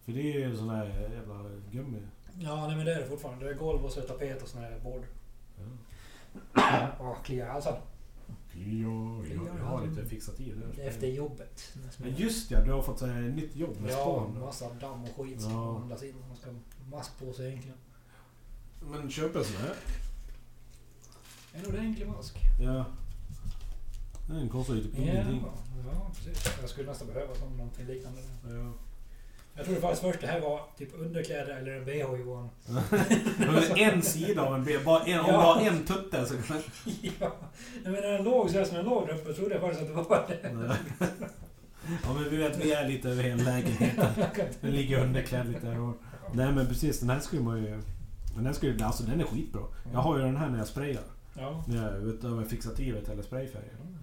B: För det är ju sån här jävla gummi.
A: ja, nej men det är det fortfarande. Det är golv och så är det tapet och sån här bord.
B: Ja.
A: Ja, kliar alltså.
B: Ja, jag, jag har lite fixativ där.
A: Efter jobbet.
B: Men just ja, du har fått ett nytt jobb med
A: Ja,
B: span.
A: massa damm och skit som
B: Ja.
A: in. Man ska ha mask på sig egentligen.
B: Men köp en sån här.
A: En ordentlig mask.
B: Ja. Den kostar ju typ
A: Ja,
B: ingenting.
A: ja, precis. Jag skulle nästan behöva sån, någonting liknande.
B: Ja.
A: Jag trodde faktiskt först det här var typ underkläder eller en bh Johan.
B: Men en sida av en ben, bara en, om du har en tutte så kan
A: ja, jag menar den låg så som den låg där uppe trodde jag faktiskt att det var det.
B: Ja men vi vet, vi är lite över hela lägenheten. Den ligger underklädd lite här och... Nej men precis, den här skulle man ju... Den här skulle, alltså den är skitbra. Jag har ju den här när jag sprayar.
A: Ja.
B: När jag utöver fixativet eller sprayfärger.
A: Mm.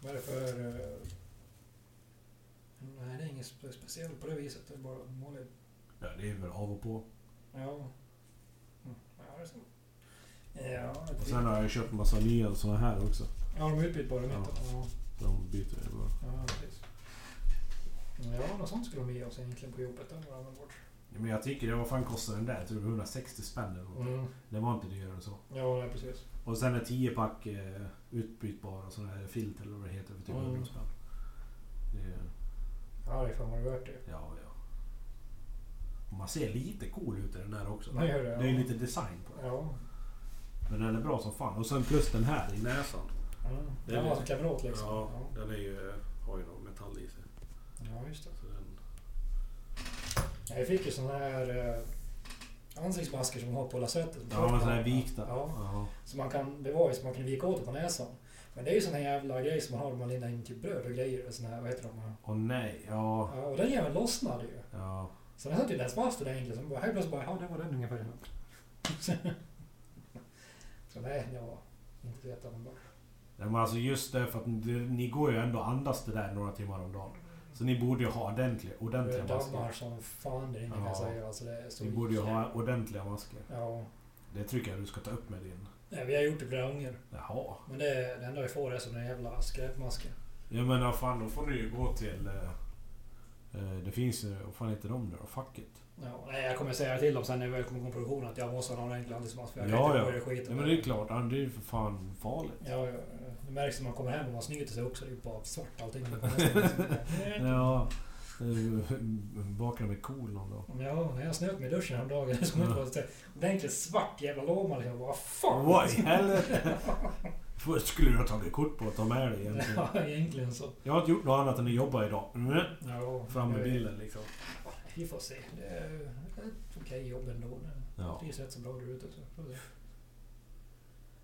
A: Vad är det för... Nej, det är inget spe- speciellt på det viset. Det är bara vanligt.
B: Ja det är väl av och på.
A: Ja. Mm. Ja, det är så. Ja, det
B: Och sen har jag köpt massa nya såna här också.
A: Ja, de är utbytbara mitten. Ja.
B: De byter jag bara.
A: Ja, precis. Ja, något sånt skulle de ge oss egentligen på jobbet. Det var bort.
B: Men jag tycker det, vad fan kostar den där? Typ 160 spänn eller något.
A: Mm.
B: Det var inte dyrare än så.
A: Ja, nej, precis.
B: Och sen är 10 pack eh, utbytbara såna här filt eller vad det heter för typ
A: Mm.
B: 100 spänn. Det är,
A: Ja, det är fan vad det är värt det.
B: ja, ja. Och man ser lite cool ut i den där också.
A: Gör det,
B: det är ju
A: ja.
B: lite design på den.
A: Ja.
B: Men den är bra som fan. Och sen plus den här i näsan.
A: Mm.
B: Det är
A: Den var klämmer åt liksom.
B: Ja,
A: Ja,
B: den är ju, har ju någon metall i sig.
A: ja just det.
B: Så den,
A: Ja, Jag fick ju såna här eh, ansiktsmasker som man har på lasarettet.
B: ja, sådana här vikta.
A: Ja.
B: Ja.
A: Så man kan, det var ju så man kunde vika åt det på näsan. Men det är ju såna jävla grejer som man har om man lindar in typ bröd och grejer. Såna här, vad heter de?
B: Och nej, ja.
A: Ja, och den jäveln lossnade ju.
B: Ja.
A: Så den satt ju ens fast det egentligen. Så bara, helt plötsligt bara, ja det var den ungefär. så nej, jag var inte så jätteanvändbar.
B: Nej, Men alltså just därför att ni, ni går ju ändå och andas det där några timmar om dagen. Så ni borde ju ha ordentliga,
A: Det
B: ordentliga
A: dammar
B: masker.
A: som fan, det är
B: Ja.
A: kan säga. Alltså, det är så
B: Ni borde ju ha ordentliga masker.
A: Ja.
B: Det tycker jag du ska ta upp med din...
A: Nej, vi har gjort det flera gånger.
B: Jaha.
A: Men det, det enda vi får är såna jävla skräpmasker.
B: Ja men vad fan, då får ni ju gå till... Eh, eh, det finns ju, vad fan heter de nu då? Facket?
A: Ja, nej, jag kommer säga till dem sen när vi väl kommer igång produktionen att jag måste ha någon enkel ansiktsmask. för jag kan
B: Ja,
A: inte
B: ja.
A: skita
B: Ja men det är klart, det är ju för fan farligt.
A: Ja, ja, det märks när man kommer hem och man snyter sig också. Det är ju bara svart allting.
B: Ja. Eh, Vakna med kolon då.
A: Ja, när jag snöt mig i duschen häromdagen så kom jag på ordentligt svart jävla låma. liksom. Vad fan?
B: Vad i helvete? Först skulle du ha tagit kort på och ta med dig egentligen.
A: Ja, egentligen så.
B: Jag har inte gjort något annat än att jobba idag. Mm.
A: Ja,
B: Fram med bilden liksom.
A: Vi får se. Det är ett okej jobb ändå. Det trivs rätt så bra där ute också.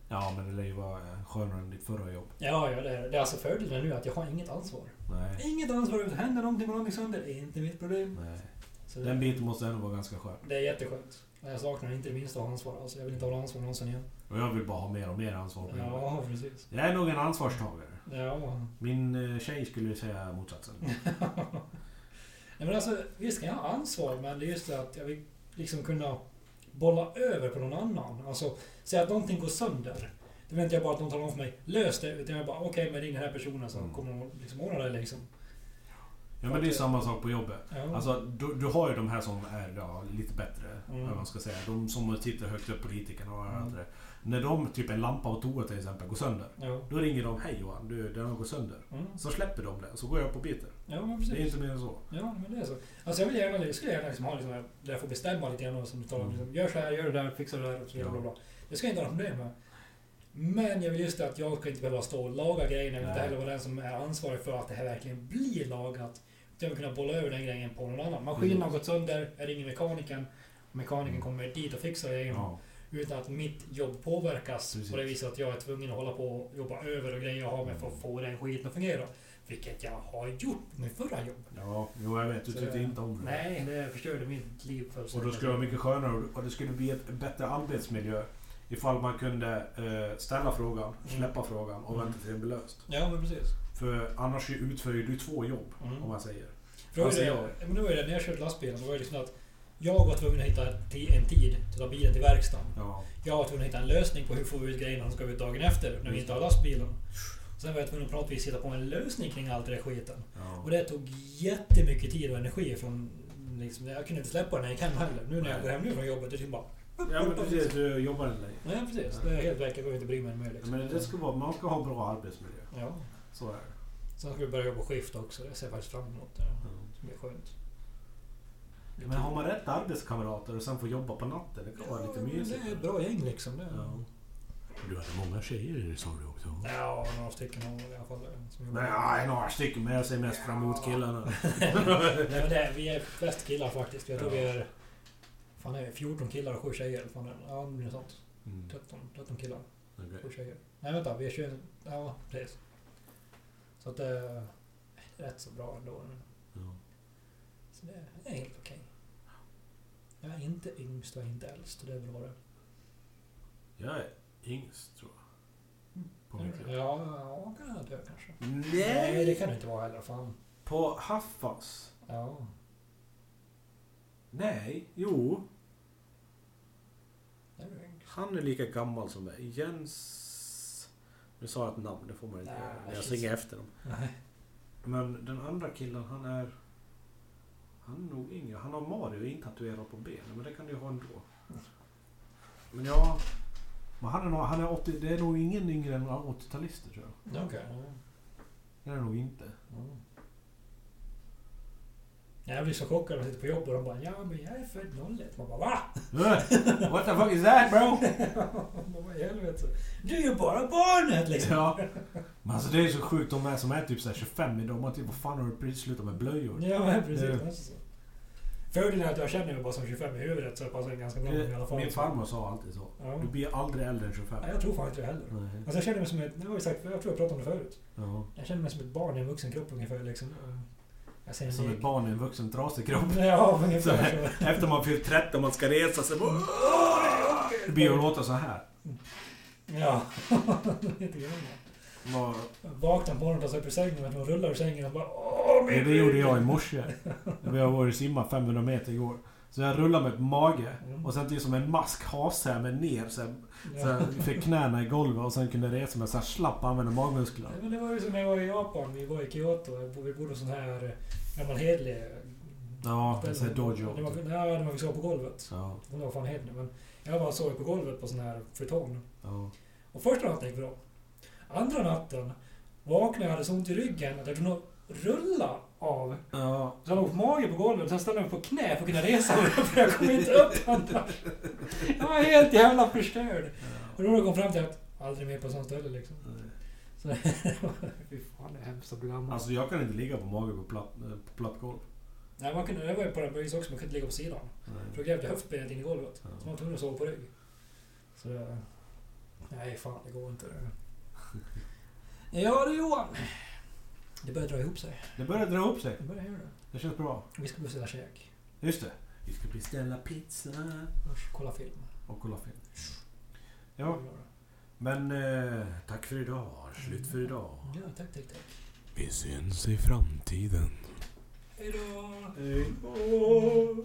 B: Ja, men det lär ju vara eh, skönare än ditt förra jobb.
A: Ja, ja det, är, det är alltså fördelen nu att jag har inget ansvar.
B: Nej.
A: Inget ansvar. Händer någonting och någonting sönder, det är inte mitt problem.
B: Nej.
A: Så
B: Den biten måste ändå vara ganska skön.
A: Det är jätteskönt. Jag saknar inte det minsta ansvar. Alltså, jag vill inte ha ansvar någonsin igen.
B: Och jag vill bara ha mer och mer ansvar på.
A: Ja, precis.
B: Jag är nog en ansvarstagare.
A: Ja.
B: Min eh, tjej skulle säga motsatsen.
A: Nej, men alltså, visst kan jag ha ansvar, men det är just det att jag vill liksom kunna bolla över på någon annan. Alltså, säg att någonting går sönder. Då väntar jag bara att någon talar om för mig, lös det. Utan jag bara, okej, men ring den här personen så
B: Mm.
A: kommer de liksom ordna det liksom.
B: Ja men det är samma sak på jobbet.
A: Ja.
B: Alltså du, du har ju de här som är ja, lite bättre,
A: Mm.
B: vad man ska säga. De som sitter högt upp, politikerna och
A: Mm.
B: andra. När de, typ en lampa och toa till exempel, går sönder.
A: ja.
B: Då ringer de, hej Johan, du, den har gått sönder.
A: Mm.
B: Så släpper de det, så går jag på biter.
A: Ja, men precis.
B: Det är inte mer än så.
A: Ja, men det är så. Alltså jag vill gärna, jag skulle gärna liksom ha liksom, där jag får bestämma lite grann och som du talar om.
B: Mm.
A: Liksom, gör så här, gör det där, fixa det där och så vidare.
B: Ja.
A: Bla, bla. Det ska jag inte ha problem med. Men jag vill just det att jag ska inte behöva stå och laga grejerna. Jag vill inte heller vara den som är ansvarig för att det här verkligen blir lagat. Jag vill kunna bolla över den grejen på någon annan. Maskinen
B: Mm.
A: har gått sönder, jag ringer mekanikern. Mekanikern kommer dit och fixar grejen.
B: Ja.
A: Utan att mitt jobb påverkas
B: Precis.
A: på det viset att jag är tvungen att hålla på och jobba över och grejer jag har med för att få den skiten att fungera. Vilket jag har gjort på min förra jobb.
B: ja, jo jag vet. Du
A: Så
B: tyckte
A: det-
B: inte om det.
A: Nej, det förstörde mitt liv för
B: Och då skulle det vara mycket skönare och det skulle bli ett bättre arbetsmiljö ifall man kunde eh, ställa frågan, släppa frågan och
A: Mm.
B: vänta till den blir löst.
A: Ja, men precis.
B: För annars utför ju du två jobb,
A: Mm.
B: om man säger.
A: För då
B: Alltså,
A: är det,
B: jag-
A: ja, men då är det, när jag körde lastbilen, då var det liksom att jag var tvungen att hitta en tid att ta bilen till verkstaden.
B: Ja.
A: Jag var tvungen att hitta en lösning på hur får vi ut grejerna som ska ut dagen efter, när vi inte har lastbilen. Sen var jag tvungen att på något vis hitta på en lösning kring allt det där skiten.
B: ja.
A: Och det tog jättemycket tid och energi från... Liksom, jag kunde inte släppa den när jag gick hem heller. Nu när jag går hem nu från jobbet, det är typ bara...
B: Ja men precis, du jobbar en lej.
A: Nej precis, det är helt verkligen. Jag behöver inte bry mig mer liksom.
B: Men det ska vara, man ska ha bra arbetsmiljö.
A: Ja.
B: Så är det.
A: Sen ska vi börja jobba skift också. Det ser jag faktiskt fram emot. Det ska bli skönt.
B: Men har man rätt arbetskamrater och sen får jobba på natten, det kan vara lite mysigt.
A: Det är ett bra gäng liksom. Det.
B: Ja. Du hade många tjejer sa du också?
A: Ja, några stycken har i alla fall. eh.
B: Nej, några stycken men jag ser mest fram emot killarna.
A: Nej, men det, vi är flest killar faktiskt. Jag tror vi är... Fan är vi 14 killar och 7 tjejer. Fan, ja, blir sånt.
B: Mm.
A: 13, 13 killar
B: okej.
A: 7 tjejer. Nej vänta, vi är 21. Ja, precis. Så att det är rätt så bra ändå.
B: Ja.
A: Så det är helt okej. Jag är inte yngst och inte äldst. Det är väl vad det är.
B: Jag är yngst tror jag. På mitt
A: Ja,
B: jobb.
A: ja, kan jag dö kanske. Nej, det kan du inte vara heller. Fan.
B: På Haffas?
A: Ja.
B: Nej, jo.
A: Är du yngst.
B: Han är lika gammal som mig. Jens... Nu sa jag ett namn, det får man inte
A: Nej,
B: göra. Jag
A: precis.
B: slänger efter dem.
A: Nej.
B: Men den andra killen, han är... Han är nog yngre. Han har Mario intatuerat på benen, men det kan du ju ha ändå. Men ja... Men han är nog, han är 80, det är nog ingen yngre än 80-talister tror jag.
A: Okej.
B: Det är det nog inte.
A: Mm. Jag blir så chockad när jag sitter på jobbet och de bara ja men jag är född 01. Man bara va?
B: What the fuck is that bro?
A: Man bara, helvete? Du är ju bara barnet liksom.
B: Ja. Men alltså det är så sjukt, de är som är typ så här 25 idag. Man typ, vad fan har du precis slutat med blöjor?
A: Ja men precis.
B: Det-
A: Det är så. Fördelen är att jag känner mig bara som 25 i huvudet så jag passar in ganska bra i alla fall.
B: Min farmor sa alltid så.
A: Ja.
B: Du blir aldrig äldre än 25.
A: Nej, jag tror fan inte det heller.
B: Nej.
A: Alltså jag känner mig som ett, jag har sagt, jag tror jag pratade om det förut.
B: Ja.
A: Jag känner mig som ett barn i en vuxen kropp ungefär liksom. Jag säger
B: Som ett barn i en vuxen trasig kropp.
A: Ja,
B: Så. Efter man fyllt 30 och man ska resa sig. bara- Det blir att låta så här.
A: Ja, lite grann.
B: Vad-
A: Vaknar på morgonen tar sig upp ur sängen och rullar ur sängen och bara Åh, min
B: Det, gjorde
A: rygg!"
B: jag i morse. Har varit och simmat 500 meter igår. Så jag rullade mig på mage.
A: Mm.
B: Och sen typ som en mask jag mig ner. Så jag, så
A: Ja.
B: jag fick knäna i golvet och sen kunde resa mig så här slapp och använda magmusklerna.
A: Men det var ju som när jag var i Japan. Vi var i Kyoto. Vi bodde sån här eh, gammal hedlig...
B: Ja, det är
A: ställe.
B: dojo.
A: Var, ja, det var vi sov på golvet.
B: Ja,
A: Det var fan hedlig men... Jag bara sov på golvet på sån här futon.
B: ja.
A: Och första natten gick bra. Andra natten vaknade jag hade så ont i ryggen att jag kunde rulla av.
B: Ja,
A: Så jag låg på mage på golvet, sen ställde jag mig på knä för att kunna resa mig upp, för jag kom inte upp annars. Jag var helt jävla förstörd. Och då kom fram till att aldrig mer på ett sånt ställe liksom. Så, fy fan, det är hemskt att bli gammal.
B: Alltså jag kan inte ligga på mage på platt, eh, på platt golv.
A: Nej, man kunde, det var ju på den vis också, man kunde inte ligga på sidan. För då grävde höftbenet in i golvet.
B: Ja.
A: Så man var tvungen att sova på rygg. Så det... Nej, fan det går inte. Ja du Johan. Det börjar dra ihop sig.
B: Det börjar dra ihop sig.
A: Det börjar göra det.
B: Det känns bra.
A: Vi ska beställa käk.
B: Just det. Vi ska beställa pizza.
A: Och kolla film.
B: Och kolla film. Ja, Men eh, tack för idag. Slut för idag.
A: Ja, tack, tack, tack.
B: Vi syns i framtiden.
A: Hejdå!
B: Hej då.